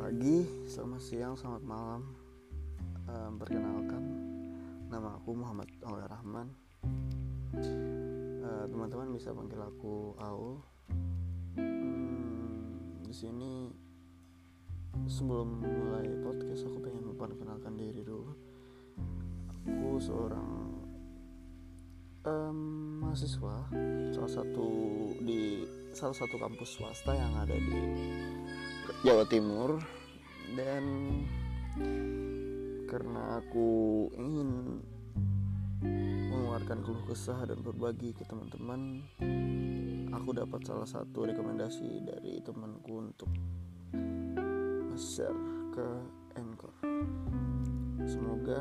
pagi, selamat siang, selamat malam. Um, perkenalkan, nama aku Muhammad Aul Rahman. Uh, teman-teman bisa panggil aku Aul. Hmm, di sini sebelum mulai podcast aku pengen memperkenalkan diri dulu. Aku seorang um, mahasiswa salah satu di salah satu kampus swasta yang ada di Jawa Timur karena aku ingin mengeluarkan keluh kesah dan berbagi ke teman-teman aku dapat salah satu rekomendasi dari temanku untuk share ke Anchor. Semoga